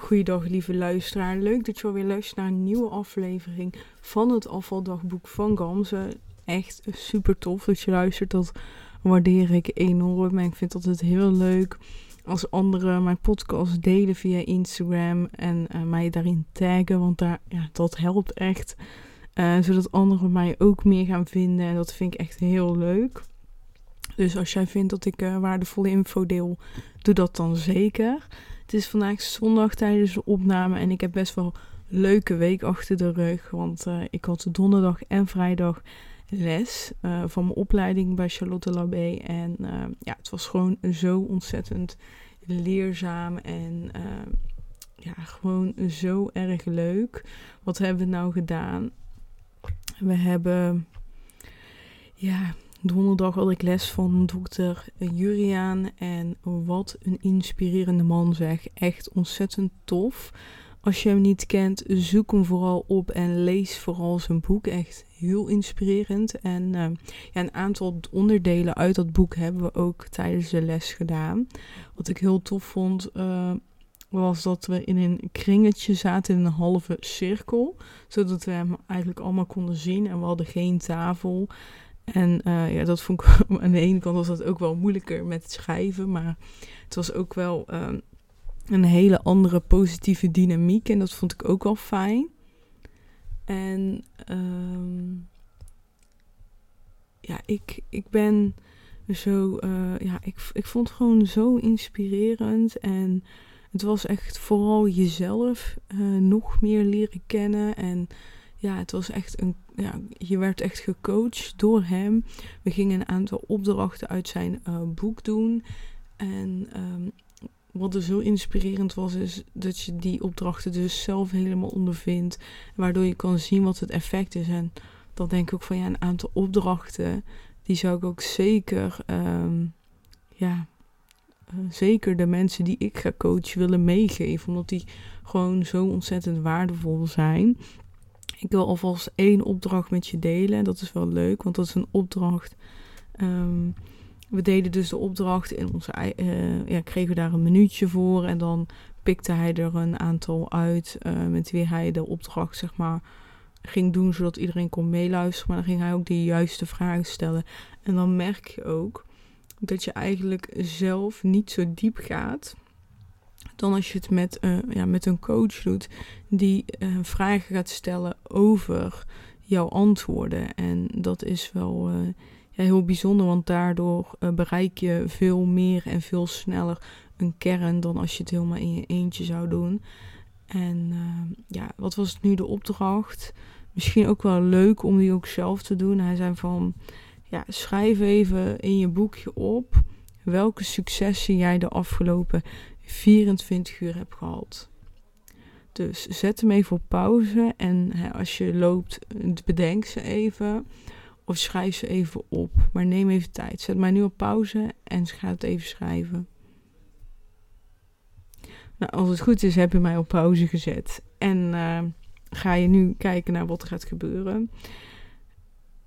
Goeiedag lieve luisteraar. Leuk dat je alweer luistert naar een nieuwe aflevering van het afvaldagboek van Gamze. Echt super tof dat je luistert. Dat waardeer ik enorm. En ik vind het altijd heel leuk als anderen mijn podcast delen via Instagram en uh, mij daarin taggen. Want daar, ja, dat helpt echt. Uh, zodat anderen mij ook meer gaan vinden. En dat vind ik echt heel leuk. Dus als jij vindt dat ik uh, waardevolle info deel, doe dat dan zeker. Het is vandaag zondag tijdens de opname en ik heb best wel een leuke week achter de rug. Want uh, ik had donderdag en vrijdag les uh, van mijn opleiding bij Charlotte Labé. En uh, ja, het was gewoon zo ontzettend leerzaam en ja, gewoon zo erg leuk. Wat hebben we nou gedaan? We hebben ja, Donderdag had ik les van dokter Juriaan. En wat een inspirerende man zeg. Echt ontzettend tof. Als je hem niet kent, zoek hem vooral op en lees vooral zijn boek. Echt heel inspirerend. En uh, ja, een aantal onderdelen uit dat boek hebben we ook tijdens de les gedaan. Wat ik heel tof vond, uh, was dat we in een kringetje zaten in een halve cirkel. Zodat we hem eigenlijk allemaal konden zien. En we hadden geen tafel. En uh, ja, dat vond ik aan de ene kant was dat ook wel moeilijker met het schrijven. Maar het was ook wel uh, een hele andere positieve dynamiek. En dat vond ik ook wel fijn. En um, ja, ik, ik ben zo. Uh, ja, ik, ik vond het gewoon zo inspirerend. En het was echt vooral jezelf nog meer leren kennen. En ja, het was echt een. Ja, je werd echt gecoacht door hem. We gingen een aantal opdrachten uit zijn uh, boek doen. En um, wat er zo inspirerend was, is dat je die opdrachten dus zelf helemaal ondervindt. Waardoor je kan zien wat het effect is. En dan denk ik ook van ja, een aantal opdrachten. Die zou ik ook zeker. Um, ja, uh, zeker de mensen die ik ga coachen willen meegeven. Omdat die gewoon zo ontzettend waardevol zijn. Ik wil alvast één opdracht met je delen. Dat is wel leuk, want dat is een opdracht. Um, we deden dus de opdracht in onze uh, ja, kregen we daar een minuutje voor. En dan pikte hij er een aantal uit uh, met wie hij de opdracht, zeg maar, ging doen. Zodat iedereen kon meeluisteren. Maar dan ging hij ook de juiste vragen stellen. En dan merk je ook dat je eigenlijk zelf niet zo diep gaat dan als je het met, uh, ja, met een coach doet die uh, vragen gaat stellen over jouw antwoorden. En dat is wel uh, ja, heel bijzonder, want daardoor bereik je veel meer en veel sneller een kern dan als je het helemaal in je eentje zou doen. En ja, wat was nu de opdracht? Misschien ook wel leuk om die ook zelf te doen. Hij zei van, ja, schrijf even in je boekje op welke successen jij de afgelopen 24 uur heb gehad. Dus zet hem even op pauze en hè, als je loopt, bedenk ze even of schrijf ze even op. Maar neem even tijd. Zet mij nu op pauze en ga het even schrijven. Nou, als het goed is, heb je mij op pauze gezet. En uh, ga je nu kijken naar wat er gaat gebeuren.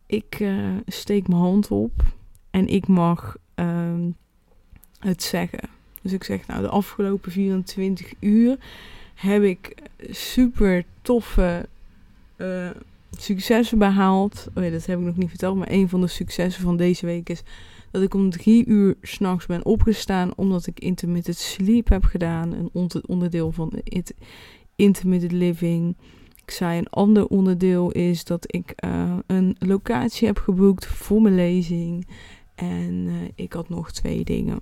Ik uh, steek mijn hand op en ik mag uh, het zeggen. Dus ik zeg, nou, de afgelopen 24 uur heb ik super toffe uh, successen behaald. Oh ja, dat heb ik nog niet verteld, maar een van de successen van deze week is dat ik om drie uur s'nachts ben opgestaan omdat ik intermittent sleep heb gedaan. Een onderdeel van it, intermittent living. Ik zei een ander onderdeel is dat ik uh, een locatie heb geboekt voor mijn lezing. En uh, ik had nog twee dingen.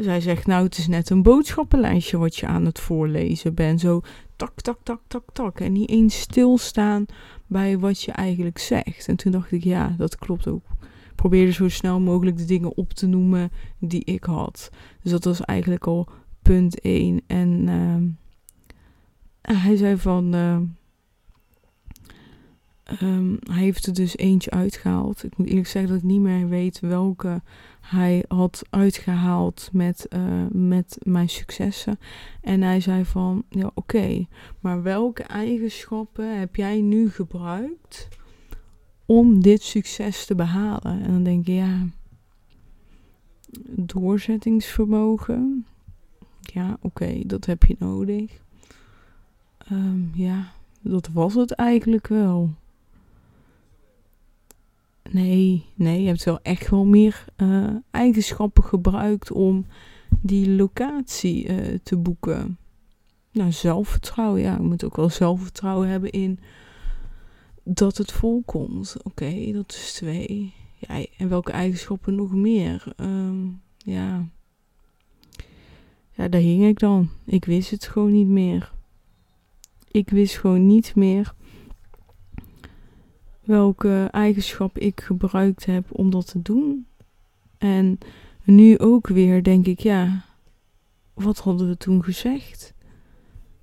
Dus hij zegt, nou het is net een boodschappenlijstje wat je aan het voorlezen bent. Zo tak, tak, tak, tak, tak. En niet eens stilstaan bij wat je eigenlijk zegt. En toen dacht ik, ja, dat klopt ook. Ik probeerde zo snel mogelijk de dingen op te noemen die ik had. Dus dat was eigenlijk al punt 1. En uh, hij zei van... Uh, Um, hij heeft er dus eentje uitgehaald. Ik moet eerlijk zeggen dat ik niet meer weet welke hij had uitgehaald met, uh, met mijn successen. En hij zei van, ja oké, maar welke eigenschappen heb jij nu gebruikt om dit succes te behalen? En dan denk ik, ja, doorzettingsvermogen, ja, oké, dat heb je nodig. Ehm, ja, dat was het eigenlijk wel. Nee, nee, je hebt wel echt wel meer uh, eigenschappen gebruikt om die locatie uh, te boeken. Nou, zelfvertrouwen, ja, je moet ook wel zelfvertrouwen hebben in dat het volkomt. Oké, dat is twee. Ja, en welke eigenschappen nog meer? Um, ja. Ja, daar hing ik dan. Ik wist het gewoon niet meer. Ik wist gewoon niet meer welke eigenschap ik gebruikt heb om dat te doen. En nu ook weer denk ik, ja, wat hadden we toen gezegd?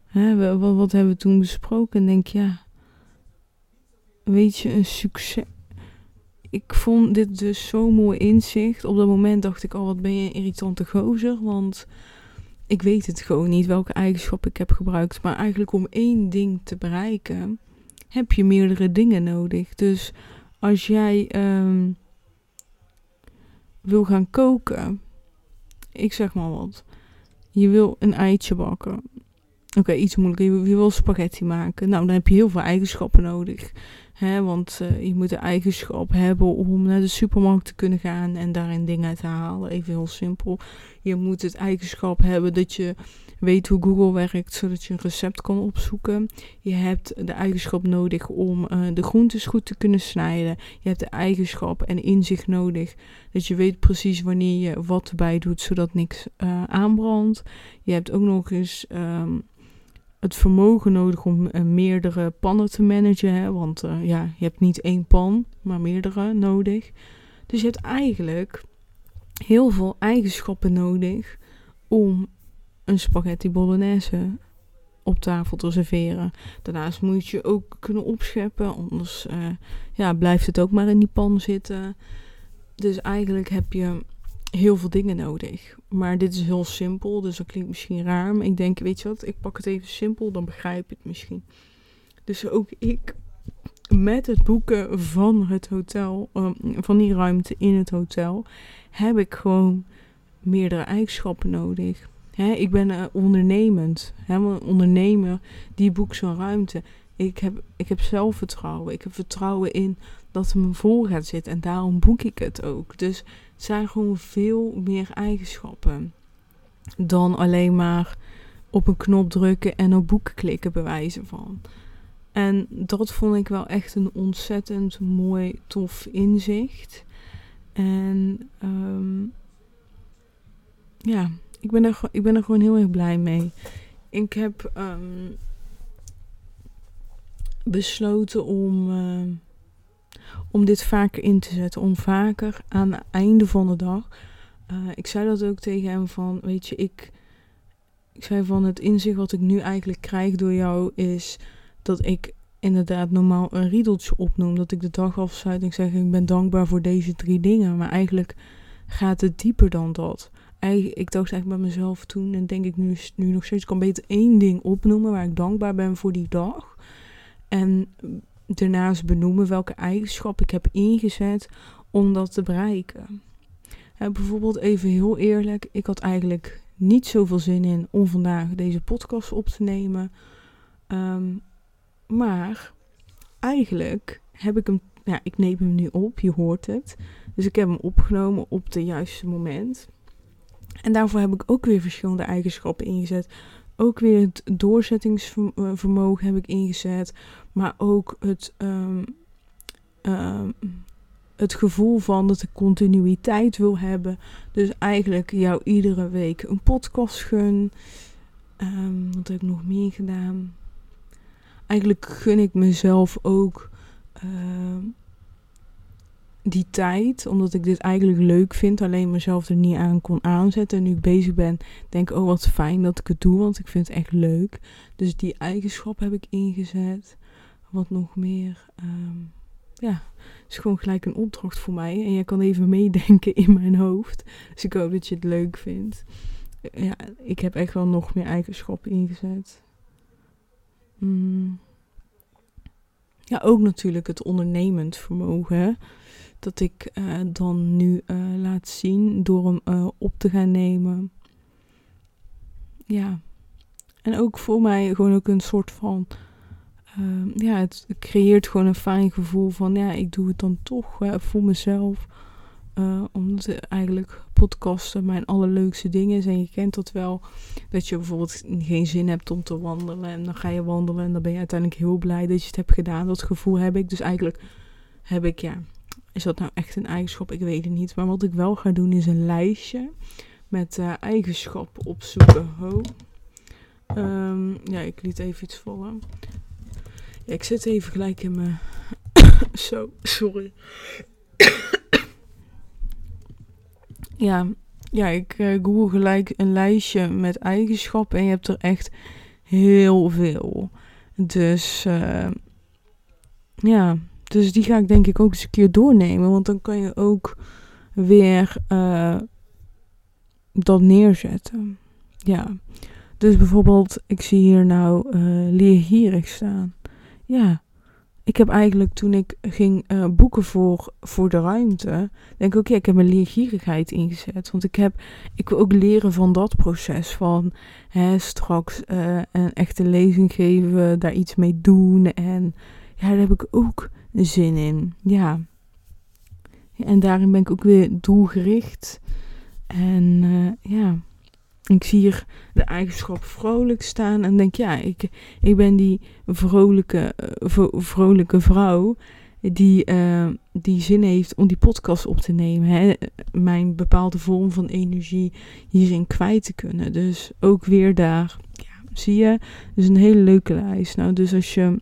Hè, wat, wat hebben we toen besproken? En denk, ja, weet je, een succes. Ik vond dit dus zo mooi inzicht. Op dat moment dacht ik al, oh, wat ben je een irritante gozer. Want ik weet het gewoon niet welke eigenschap ik heb gebruikt. Maar eigenlijk om één ding te bereiken, heb je meerdere dingen nodig. Dus als jij um, wil gaan koken, ik zeg maar wat. Je wil een eitje bakken. Oké, iets moeilijker. Je wil spaghetti maken. Nou, dan heb je heel veel eigenschappen nodig. Hè, want uh, je moet de eigenschap hebben om naar de supermarkt te kunnen gaan en daarin dingen te halen. Even heel simpel. Je moet het eigenschap hebben dat je weet hoe Google werkt, zodat je een recept kan opzoeken. Je hebt de eigenschap nodig om uh, de groentes goed te kunnen snijden. Je hebt de eigenschap en inzicht nodig dat je weet precies wanneer je wat erbij doet, zodat niks uh, aanbrandt. Je hebt ook nog eens um, het vermogen nodig om uh, meerdere pannen te managen. Hè? Want uh, ja, je hebt niet één pan, maar meerdere nodig. Dus je hebt eigenlijk heel veel eigenschappen nodig om een spaghetti bolognese op tafel te serveren. Daarnaast moet je ook kunnen opscheppen, anders uh, ja, blijft het ook maar in die pan zitten. Dus eigenlijk heb je heel veel dingen nodig. Maar dit is heel simpel, dus dat klinkt misschien raar. Maar ik denk, weet je wat, ik pak het even simpel, dan begrijp je het misschien. Dus ook ik, met het boeken van het hotel, um, van die ruimte in het hotel, heb ik gewoon meerdere eigenschappen nodig. Ik ben uh, ondernemend. Een ondernemer die boekt zo'n ruimte. Ik heb, ik heb zelfvertrouwen. Ik heb vertrouwen in dat me vol gaat zitten. En daarom boek ik het ook. Dus het zijn gewoon veel meer eigenschappen dan alleen maar op een knop drukken en op boeken klikken, bewijzen van. En dat vond ik wel echt een ontzettend mooi, tof inzicht. En um, ja, ik ben, er, ik ben er gewoon heel erg blij mee. Ik heb um, besloten om. Uh, om dit vaker in te zetten. Om vaker aan het einde van de dag. Uh, ik zei dat ook tegen hem van, weet je, ik, ik zei van het inzicht wat ik nu eigenlijk krijg door jou is dat ik inderdaad normaal een riedeltje opnoem. Dat ik de dag afsluit en ik zeg ik ben dankbaar voor deze drie dingen. Maar eigenlijk gaat het dieper dan dat. Ik dacht eigenlijk bij mezelf toen en denk ik nu, nu nog steeds, ik kan beter één ding opnoemen waar ik dankbaar ben voor die dag. En daarnaast benoemen welke eigenschap ik heb ingezet om dat te bereiken. bijvoorbeeld even heel eerlijk, ik had eigenlijk niet zoveel zin in om vandaag deze podcast op te nemen. Um, maar eigenlijk heb ik hem, ja, ik neem hem nu op, je hoort het. Dus ik heb hem opgenomen op het juiste moment. En daarvoor heb ik ook weer verschillende eigenschappen ingezet ook weer het doorzettingsvermogen heb ik ingezet. Maar ook het, um, um, het gevoel van dat ik continuïteit wil hebben. Dus eigenlijk jou iedere week een podcast gun. Um, wat heb ik nog meer gedaan? Eigenlijk gun ik mezelf ook die tijd, omdat ik dit eigenlijk leuk vind, alleen mezelf er niet aan kon aanzetten. En nu ik bezig ben, denk ik, oh wat fijn dat ik het doe, want ik vind het echt leuk. Dus die eigenschap heb ik ingezet. Wat nog meer? Um, ja, is gewoon gelijk een opdracht voor mij. En jij kan even meedenken in mijn hoofd. Dus ik hoop dat je het leuk vindt. Ja, ik heb echt wel nog meer eigenschappen ingezet. Mm. Ja, ook natuurlijk het ondernemend vermogen dat ik uh, dan nu uh, laat zien door hem uh, op te gaan nemen. ja. En ook voor mij gewoon ook een soort van. Ehm, ja, het creëert gewoon een fijn gevoel van ja, ik doe het dan toch voor mezelf. Omdat eigenlijk podcasten mijn allerleukste dingen. En je kent dat wel. Dat je bijvoorbeeld geen zin hebt om te wandelen. En dan ga je wandelen. En dan ben je uiteindelijk heel blij dat je het hebt gedaan. Dat gevoel heb ik. Dus eigenlijk heb ik, ja. Is dat nou echt een eigenschap? Ik weet het niet. Maar wat ik wel ga doen is een lijstje. Met uh, eigenschappen opzoeken. Ho. Um, ja, ik liet even iets vallen. Ja, ik zit even gelijk in mijn. Zo, sorry. ja, ja, ik uh, google gelijk een lijstje met eigenschappen en je hebt er echt heel veel. Dus uh, ja, dus die ga ik denk ik ook eens een keer doornemen, want dan kan je ook weer uh, dat neerzetten. Ja, dus bijvoorbeeld, ik zie hier nou leergierig staan. Ja, ik heb eigenlijk toen ik ging uh, boeken voor, voor de ruimte, denk ik ook, ja, ik heb mijn leergierigheid ingezet. Want ik heb, ik wil ook leren van dat proces van hè, straks uh, een echte lezing geven, daar iets mee doen. En ja, daar heb ik ook zin in. Ja. En daarin ben ik ook weer doelgericht. En uh, ja. Ik zie hier de eigenschap vrolijk staan en denk, ja, ik, ik ben die vrolijke, uh, vrolijke vrouw die, uh, die zin heeft om die podcast op te nemen. Hè? Mijn bepaalde vorm van energie hierin kwijt te kunnen. Dus ook weer daar, ja, zie je, dus een hele leuke lijst. Nou, dus als je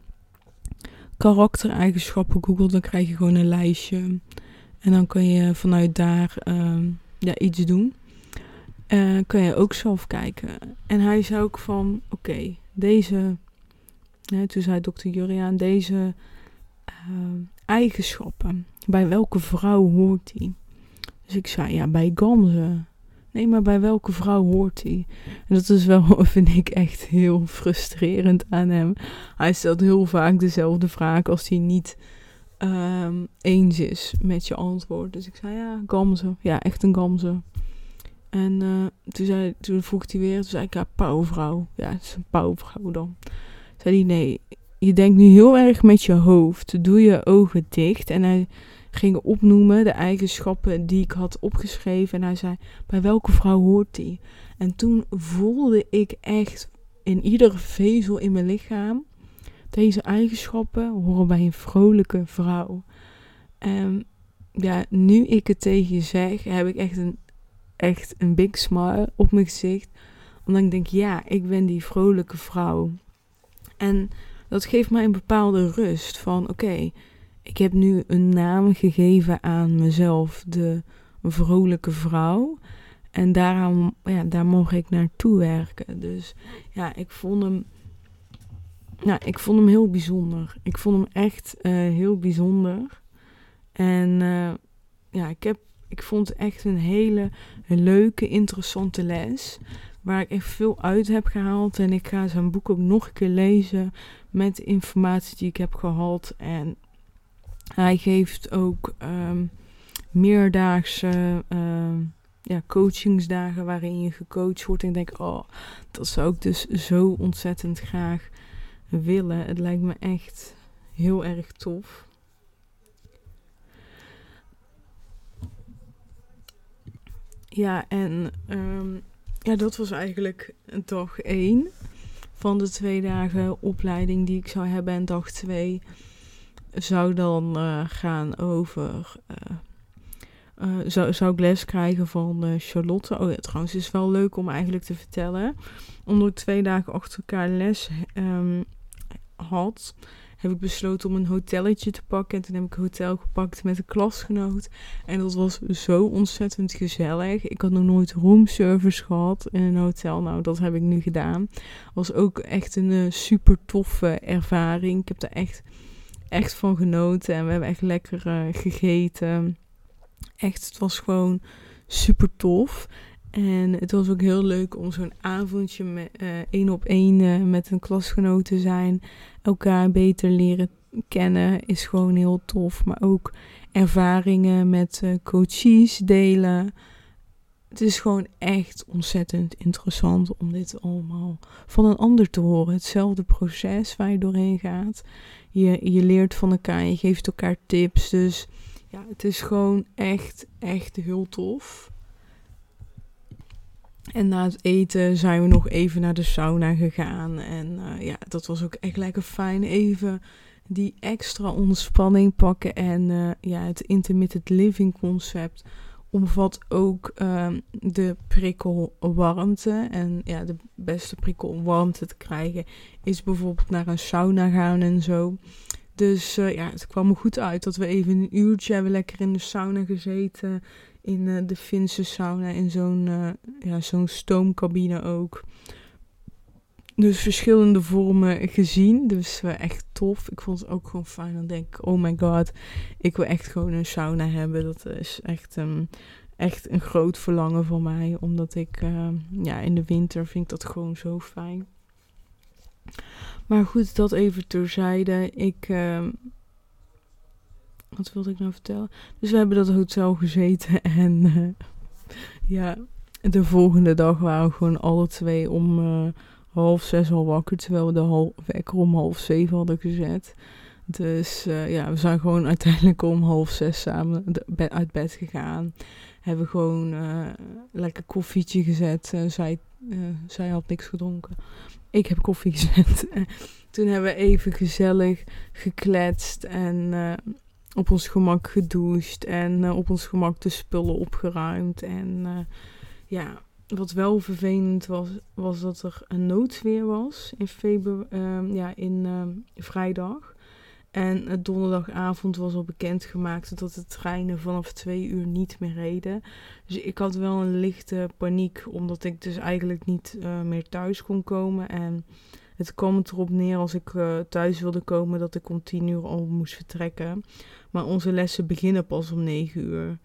karaktereigenschappen googelt, dan krijg je gewoon een lijstje. En dan kan je vanuit daar uh, ja, iets doen. Uh, kan je ook zelf kijken. En hij zei ook van, oké, deze, hè, toen zei dokter Juriaan, deze uh, eigenschappen, bij welke vrouw hoort die? Dus ik zei, ja, bij Gamze. Nee, maar bij welke vrouw hoort hij? En dat is wel, vind ik, echt heel frustrerend aan hem. Hij stelt heel vaak dezelfde vraag als hij niet um, eens is met je antwoord. Dus ik zei, ja, Gamze. Ja, echt een Gamze. En uh, toen, zei, toen vroeg hij weer, toen zei ik, ja, pauwvrouw. Ja, het is een pauwvrouw dan. Zei hij, nee, je denkt nu heel erg met je hoofd. Doe je ogen dicht. En hij ging opnoemen de eigenschappen die ik had opgeschreven. En hij zei, bij welke vrouw hoort die? En toen voelde ik echt in iedere vezel in mijn lichaam... Deze eigenschappen horen bij een vrolijke vrouw. En ja, nu ik het tegen je zeg, heb ik echt een echt een big smile op mijn gezicht. Omdat ik denk, ja, ik ben die vrolijke vrouw. En dat geeft mij een bepaalde rust van, oké, ik heb nu een naam gegeven aan mezelf, de vrolijke vrouw. En daarom, ja, daar mocht ik naartoe werken. Dus ja, ik vond hem, ja, ik vond hem heel bijzonder. Ik vond hem echt uh, heel bijzonder. En uh, ja, ik heb ik vond het echt een hele leuke, interessante les. Waar ik echt veel uit heb gehaald. En ik ga zijn boek ook nog een keer lezen. Met informatie die ik heb gehad. En hij geeft ook um, meerdaagse uh, ja, coachingsdagen waarin je gecoacht wordt. En ik denk, oh, dat zou ik dus zo ontzettend graag willen. Het lijkt me echt heel erg tof. Ja, en um, ja, dat was eigenlijk dag één van de twee dagen opleiding die ik zou hebben. En dag twee zou dan uh, gaan over. Uh, uh, zou, zou ik les krijgen van Charlotte. Oh ja, trouwens, het is wel leuk om eigenlijk te vertellen. Omdat ik twee dagen achter elkaar les um, had, heb ik besloten om een hotelletje te pakken. En toen heb ik een hotel gepakt met een klasgenoot. En dat was zo ontzettend gezellig. Ik had nog nooit roomservice gehad in een hotel. Nou, dat heb ik nu gedaan. Was ook echt een super toffe ervaring. Ik heb er echt, echt van genoten. En we hebben echt lekker uh, gegeten. Echt, het was gewoon super tof. En het was ook heel leuk om zo'n avondje met, uh, één op één uh, met een klasgenoot te zijn. Elkaar beter leren kennen is gewoon heel tof. Maar ook ervaringen met coaches delen. het is gewoon echt ontzettend interessant om dit allemaal van een ander te horen. Hetzelfde proces waar je doorheen gaat. Je, je leert van elkaar, je geeft elkaar tips. Dus ja, het is gewoon echt, echt heel tof. En na het eten zijn we nog even naar de sauna gegaan. En uh, ja, dat was ook echt lekker fijn. Even die extra ontspanning pakken. En uh, ja, het intermittent living concept omvat ook um, de prikkel warmte. En ja, de beste prikkel warmte te krijgen is bijvoorbeeld naar een sauna gaan en zo. Dus uh, ja, het kwam me goed uit dat we even een uurtje hebben lekker in de sauna gezeten. In uh, de Finse sauna, in zo'n uh, ja, zo'n stoomcabine ook. Dus verschillende vormen gezien. Dus echt tof. Ik vond het ook gewoon fijn. Dan denk ik, oh my god, ik wil echt gewoon een sauna hebben. Dat is echt, um, echt een groot verlangen voor mij. Omdat ik, uh, ja, in de winter vind ik dat gewoon zo fijn. Maar goed, dat even terzijde. Ik, uh, wat wilde ik nou vertellen? Dus we hebben dat hotel gezeten en uh, ja, de volgende dag waren we gewoon alle twee om uh, half zes al wakker, terwijl we de half, wekker om half zeven hadden gezet. Dus uh, ja, we zijn gewoon uiteindelijk om half zes samen uit bed gegaan. Hebben gewoon uh, lekker koffietje gezet. Uh, zij, zij had niks gedronken. Ik heb koffie gezet. Toen hebben we even gezellig gekletst en op ons gemak gedoucht. En op ons gemak de spullen opgeruimd. En ja, wat wel vervelend was, was dat er een noodweer was in, februari, ja, in vrijdag. En het donderdagavond was al bekendgemaakt dat de treinen vanaf twee uur niet meer reden. Dus ik had wel een lichte paniek, omdat ik dus eigenlijk niet uh, meer thuis kon komen. En het kwam erop neer als ik uh, thuis wilde komen dat ik om tien uur al moest vertrekken. Maar onze lessen beginnen pas om negen uur.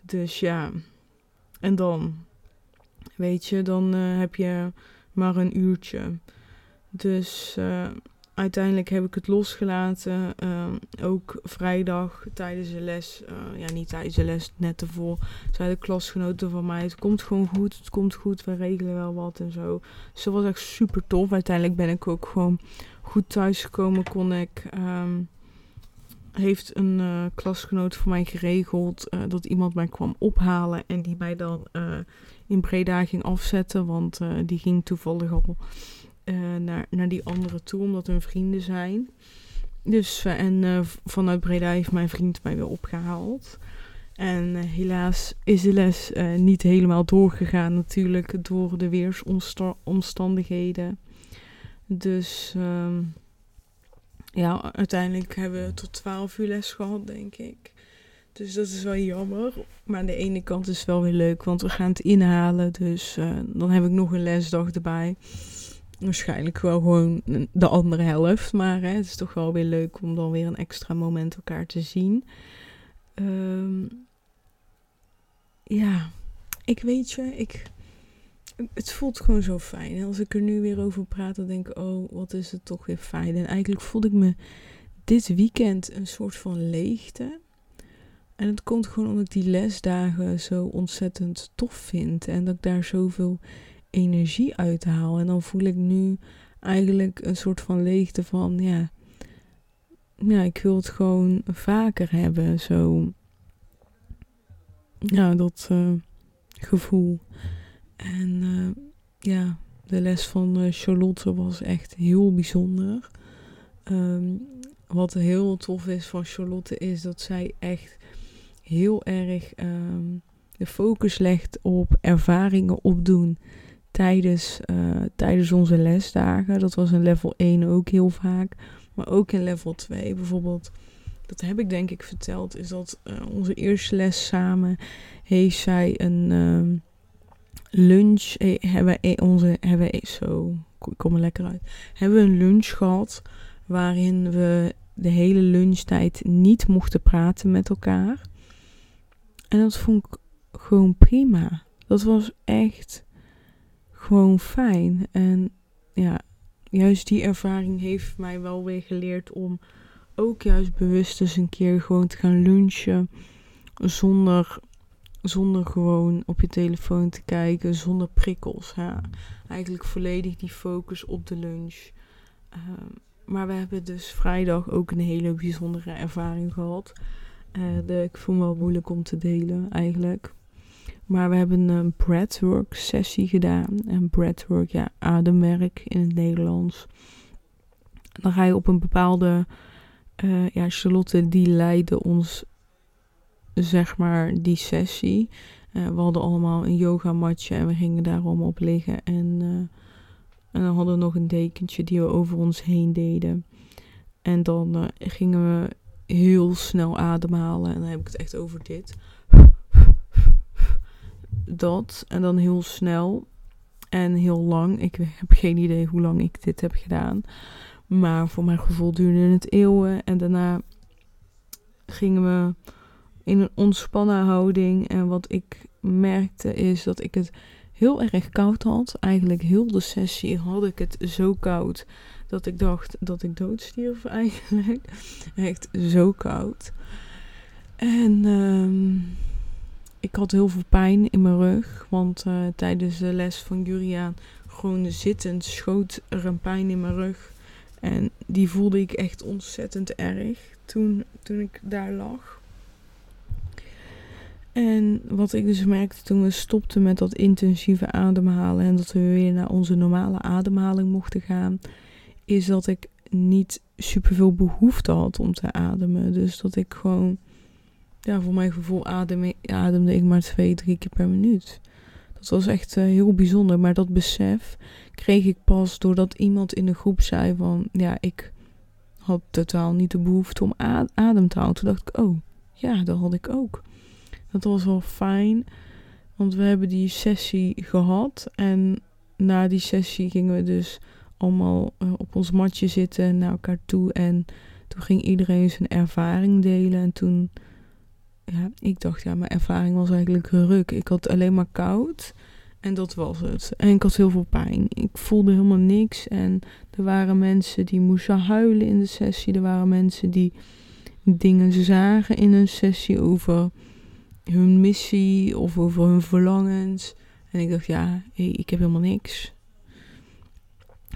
Dus ja, en dan, weet je, dan uh, heb je maar een uurtje. Dus uiteindelijk heb ik het losgelaten. Uh, ook vrijdag tijdens de les. Ja, niet tijdens de les, net ervoor. Zeiden klasgenoten van mij: Het komt gewoon goed, het komt goed, we regelen wel wat en zo. Dus dat was echt super tof. Uiteindelijk ben ik ook gewoon goed thuisgekomen. Kon ik. Um, heeft een uh, klasgenoot voor mij geregeld uh, dat iemand mij kwam ophalen en die mij dan uh, in Breda ging afzetten, want die ging toevallig al naar, naar die andere toe, omdat hun vrienden zijn. Dus, en vanuit Breda heeft mijn vriend mij weer opgehaald. En helaas is de les niet helemaal doorgegaan, natuurlijk, door de weersomstandigheden. Dus um, ja, uiteindelijk hebben we tot 12 uur les gehad, denk ik. Dus dat is wel jammer. Maar aan de ene kant is het wel weer leuk, want we gaan het inhalen. Dus dan heb ik nog een lesdag erbij waarschijnlijk wel gewoon de andere helft. Maar hè, het is toch wel weer leuk om dan weer een extra moment elkaar te zien. Um, ja, ik weet je, ik, het voelt gewoon zo fijn. En als ik er nu weer over praat, dan denk ik, oh, wat is het toch weer fijn. En eigenlijk voelde ik me dit weekend een soort van leegte. En het komt gewoon omdat ik die lesdagen zo ontzettend tof vind. En dat ik daar zoveel energie uithaal. En dan voel ik nu eigenlijk een soort van leegte van, ja, ja, ik wil het gewoon vaker hebben. Zo, ja, dat uh, gevoel. En uh, ja, de les van uh, Charlotte was echt heel bijzonder. Um, wat heel tof is van Charlotte is dat zij echt heel erg um, de focus legt op ervaringen opdoen tijdens, uh, tijdens onze lesdagen. Dat was in level 1 ook heel vaak. Maar ook in level 2 bijvoorbeeld. Dat heb ik denk ik verteld. Is dat onze eerste les samen heeft zij een uh, lunch. Eh, hebben we onze hebben we, zo. Ik kom er lekker uit. Hebben we een lunch gehad. Waarin we de hele lunchtijd niet mochten praten met elkaar. En dat vond ik gewoon prima. Dat was echt gewoon fijn. En ja, juist die ervaring heeft mij wel weer geleerd om ook juist bewust eens een keer gewoon te gaan lunchen. Zonder zonder gewoon op je telefoon te kijken, zonder prikkels. Eigenlijk volledig die focus op de lunch. Ehm, maar we hebben dus vrijdag ook een hele bijzondere ervaring gehad. Uh, de, ik voel me wel moeilijk om te delen eigenlijk. Maar we hebben een breathwork sessie gedaan. En breathwork, ja, ademwerk in het Nederlands. Dan ga je op een bepaalde... Uh, ja, Charlotte die leidde ons, zeg maar, die sessie. Uh, we hadden allemaal een yogamatje en we gingen daar allemaal op liggen. En, uh, en dan hadden we nog een dekentje die we over ons heen deden. En dan gingen we heel snel ademhalen. En dan heb ik het echt over dit dat. En dan heel snel en heel lang. Ik heb geen idee hoe lang ik dit heb gedaan. Maar voor mijn gevoel duurde het eeuwen. En daarna gingen we in een ontspannen houding. En wat ik merkte is dat ik het heel erg koud had. Eigenlijk heel de sessie had ik het zo koud dat ik dacht dat ik doodstierf eigenlijk. Echt zo koud. En um, ik had heel veel pijn in mijn rug. Want uh, tijdens de les van Juriaan, gewoon zittend, schoot er een pijn in mijn rug. En die voelde ik echt ontzettend erg toen, toen ik daar lag. En wat ik dus merkte toen we stopten met dat intensieve ademhalen en dat we weer naar onze normale ademhaling mochten gaan, is dat ik niet superveel behoefte had om te ademen. Dus dat ik gewoon ja, voor mijn gevoel adem, ademde ik maar twee, drie keer per minuut. Dat was echt uh, heel bijzonder. Maar dat besef kreeg ik pas doordat iemand in de groep zei van... Ja, ik had totaal niet de behoefte om adem te houden. Toen dacht ik, oh, ja, dat had ik ook. Dat was wel fijn. Want we hebben die sessie gehad. En na die sessie gingen we dus allemaal uh, op ons matje zitten naar elkaar toe. En toen ging iedereen zijn ervaring delen. En toen ja, ik dacht, ja, mijn ervaring was eigenlijk ruk. Ik had alleen maar koud en dat was het. En ik had heel veel pijn. Ik voelde helemaal niks. En er waren mensen die moesten huilen in de sessie. Er waren mensen die dingen zagen in een sessie over hun missie of over hun verlangens. En ik dacht, ja, ik heb helemaal niks.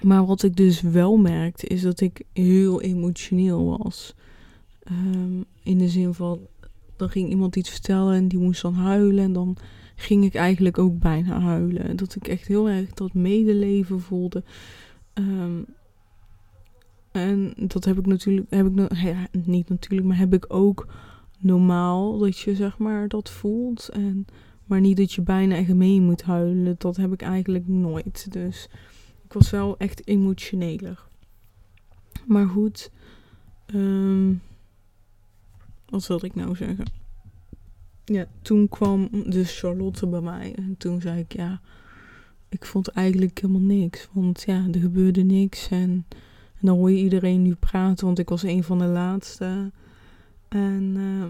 Maar wat ik dus wel merkte, is dat ik heel emotioneel was. Um, in de zin van, dan ging iemand iets vertellen en die moest dan huilen. En dan ging ik eigenlijk ook bijna huilen. Dat ik echt heel erg dat medeleven voelde. Um, en dat heb ik natuurlijk, heb ik niet natuurlijk, maar heb ik ook normaal dat je zeg maar dat voelt. En, maar niet dat je bijna echt mee moet huilen. Dat heb ik eigenlijk nooit. Dus ik was wel echt emotioneler. Maar goed. Um, wat wilde ik nou zeggen? Ja, toen kwam dus Charlotte bij mij. En toen zei ik, ja, ik vond eigenlijk helemaal niks. Want ja, er gebeurde niks. En, en dan hoor je iedereen nu praten, want ik was een van de laatste. En uh,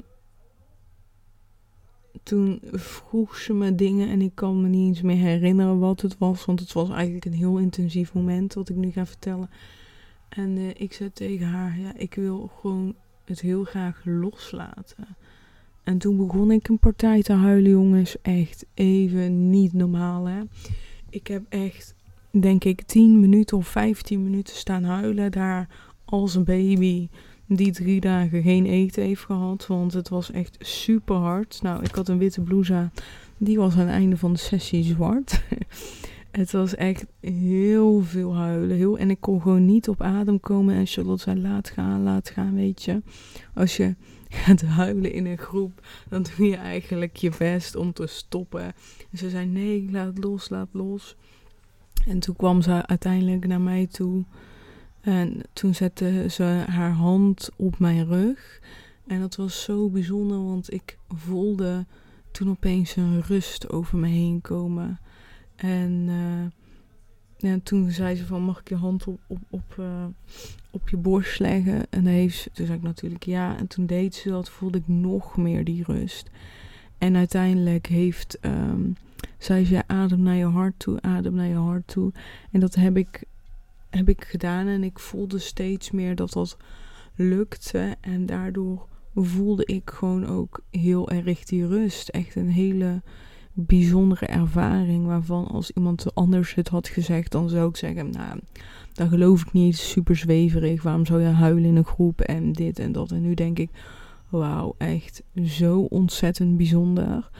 toen vroeg ze me dingen en ik kan me niet eens meer herinneren wat het was. Want het was eigenlijk een heel intensief moment wat ik nu ga vertellen. En uh, ik zei tegen haar, ja, ik wil gewoon het heel graag loslaten. En toen begon ik een partij te huilen, jongens. Echt even niet normaal, hè. Ik heb echt, denk ik, 10 minuten of 15 minuten staan huilen daar als een baby die drie dagen geen eten heeft gehad. Want het was echt super hard. Nou, ik had een witte blouse. Die was aan het einde van de sessie zwart. Het was echt heel veel huilen. Heel, en ik kon gewoon niet op adem komen. En Charlotte zei, laat gaan, laat gaan, weet je. Als je gaat huilen in een groep, dan doe je eigenlijk je best om te stoppen. En ze zei, nee, laat los, laat los. En toen kwam ze uiteindelijk naar mij toe. En toen zette ze haar hand op mijn rug. En dat was zo bijzonder, want ik voelde toen opeens een rust over me heen komen. En, uh, toen zei ze van, mag ik je hand op, op, op, uh, op je borst leggen? En heeft, toen zei ik natuurlijk ja. En toen deed ze dat, voelde ik nog meer die rust. En uiteindelijk heeft, um, zei ze, adem naar je hart toe, adem naar je hart toe. En dat heb ik, heb ik gedaan en ik voelde steeds meer dat dat lukte. En daardoor voelde ik gewoon ook heel erg die rust. Echt een hele bijzondere ervaring. Waarvan als iemand anders het had gezegd, dan zou ik zeggen: Nou, dat geloof ik niet. Super zweverig. Waarom zou je huilen in een groep en dit en dat? En nu denk ik: Wauw, echt zo ontzettend bijzonder.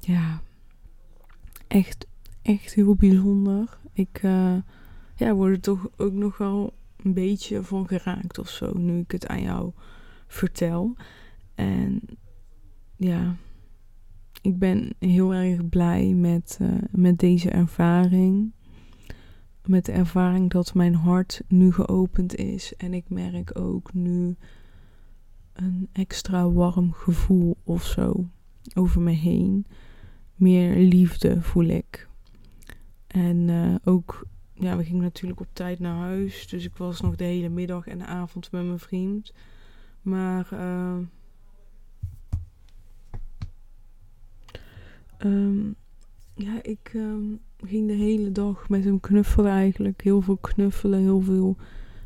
Ja, echt, echt heel bijzonder. Ik uh, ja, word er toch ook nog wel een beetje van geraakt of zo. Nu ik het aan jou vertel. En ja, ik ben heel erg blij met, uh, met deze ervaring. Met de ervaring dat mijn hart nu geopend is. En ik merk ook nu een extra warm gevoel of zo over me heen. Meer liefde voel ik. En uh, ook, ja, we gingen natuurlijk op tijd naar huis. Dus ik was nog de hele middag en de avond met mijn vriend. Maar uh, um, ja, ik um, ging de hele dag met hem knuffelen eigenlijk. Heel veel knuffelen, heel veel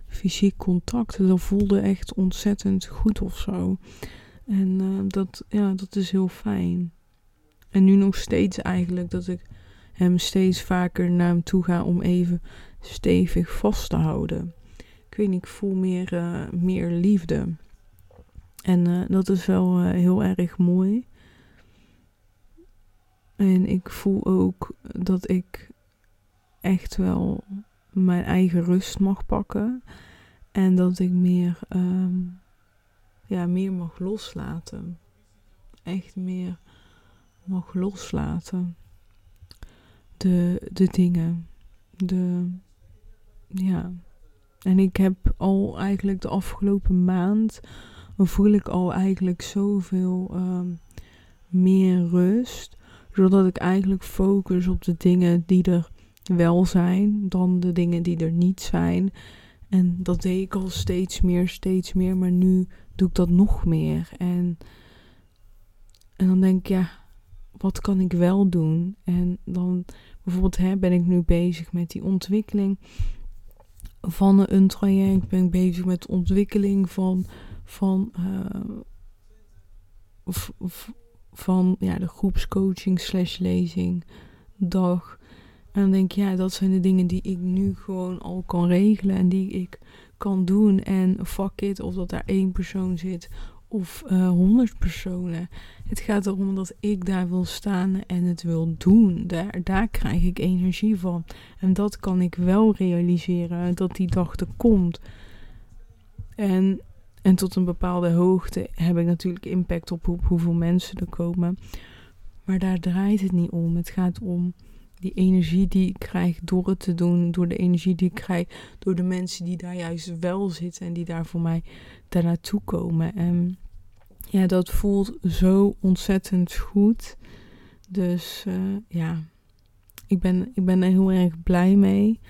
fysiek contact. Dat voelde echt ontzettend goed of zo. En dat, ja, dat is heel fijn. En nu nog steeds eigenlijk dat ik hem steeds vaker naar hem toe ga om even stevig vast te houden. Ik weet niet, ik voel meer, uh, meer liefde. En uh, dat is wel heel erg mooi. En ik voel ook dat ik echt wel mijn eigen rust mag pakken. En dat ik meer, um, ja, meer mag loslaten. Echt meer mag loslaten. De, de dingen. De, ja. En ik heb al eigenlijk de afgelopen maand voel ik al eigenlijk zoveel um, meer rust. Zodat ik eigenlijk focus op de dingen die er wel zijn, dan de dingen die er niet zijn. En dat deed ik al steeds meer, steeds meer. Maar nu doe ik dat nog meer. En, en dan denk ik, ja, wat kan ik wel doen? En dan bijvoorbeeld hè, ben ik nu bezig met die ontwikkeling van een traject. Ben ik bezig met de ontwikkeling van, van, uh, van ja, de groepscoaching slash lezing dag. En dan denk ik, ja, dat zijn de dingen die ik nu gewoon al kan regelen en die ik kan doen. En fuck it, of dat daar één persoon zit of uh, honderd personen. Het gaat erom dat ik daar wil staan en het wil doen. Daar, daar krijg ik energie van. En dat kan ik wel realiseren, dat die dag er komt. En, en tot een bepaalde hoogte heb ik natuurlijk impact op, op hoeveel mensen er komen. Maar daar draait het niet om. Het gaat om die energie die ik krijg door het te doen, door de energie die ik krijg, door de mensen die daar juist wel zitten en die daar voor mij daar naartoe komen. En ja, dat voelt zo ontzettend goed. Dus uh, ja, ik ben, ik ben er heel erg blij mee.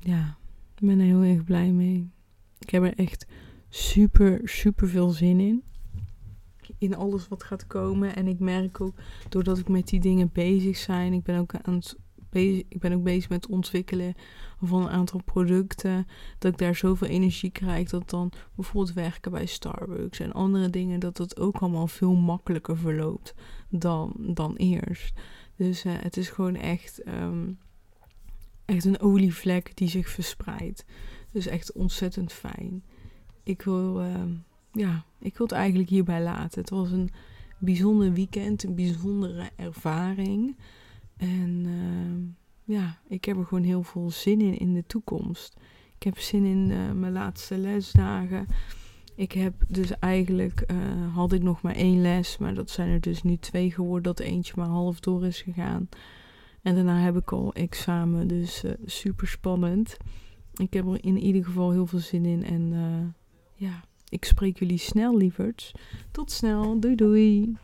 Ja, ik ben er heel erg blij mee. Ik heb er echt super, super veel zin in in alles wat gaat komen. En ik merk ook, doordat ik met die dingen bezig zijn, ik ben ook aan het bezig, ik ben ook bezig met het ontwikkelen van een aantal producten. Dat ik daar zoveel energie krijg dat dan bijvoorbeeld werken bij Starbucks en andere dingen, dat het ook allemaal veel makkelijker verloopt dan, dan eerst. Dus uh, het is gewoon echt, um, echt een olievlek die zich verspreidt. Dus echt ontzettend fijn. Ik wil. Uh, ja, ik wil het eigenlijk hierbij laten. Het was een bijzonder weekend, een bijzondere ervaring. En uh, ja, ik heb er gewoon heel veel zin in in de toekomst. Ik heb zin in uh, mijn laatste lesdagen. Ik heb dus eigenlijk, uh, had ik nog maar één les, maar dat zijn er dus nu twee geworden, dat eentje maar half door is gegaan. En daarna heb ik al examen, dus super spannend. Ik heb er in ieder geval heel veel zin in en ja, ik spreek jullie snel, lieverds. Tot snel. Doei doei.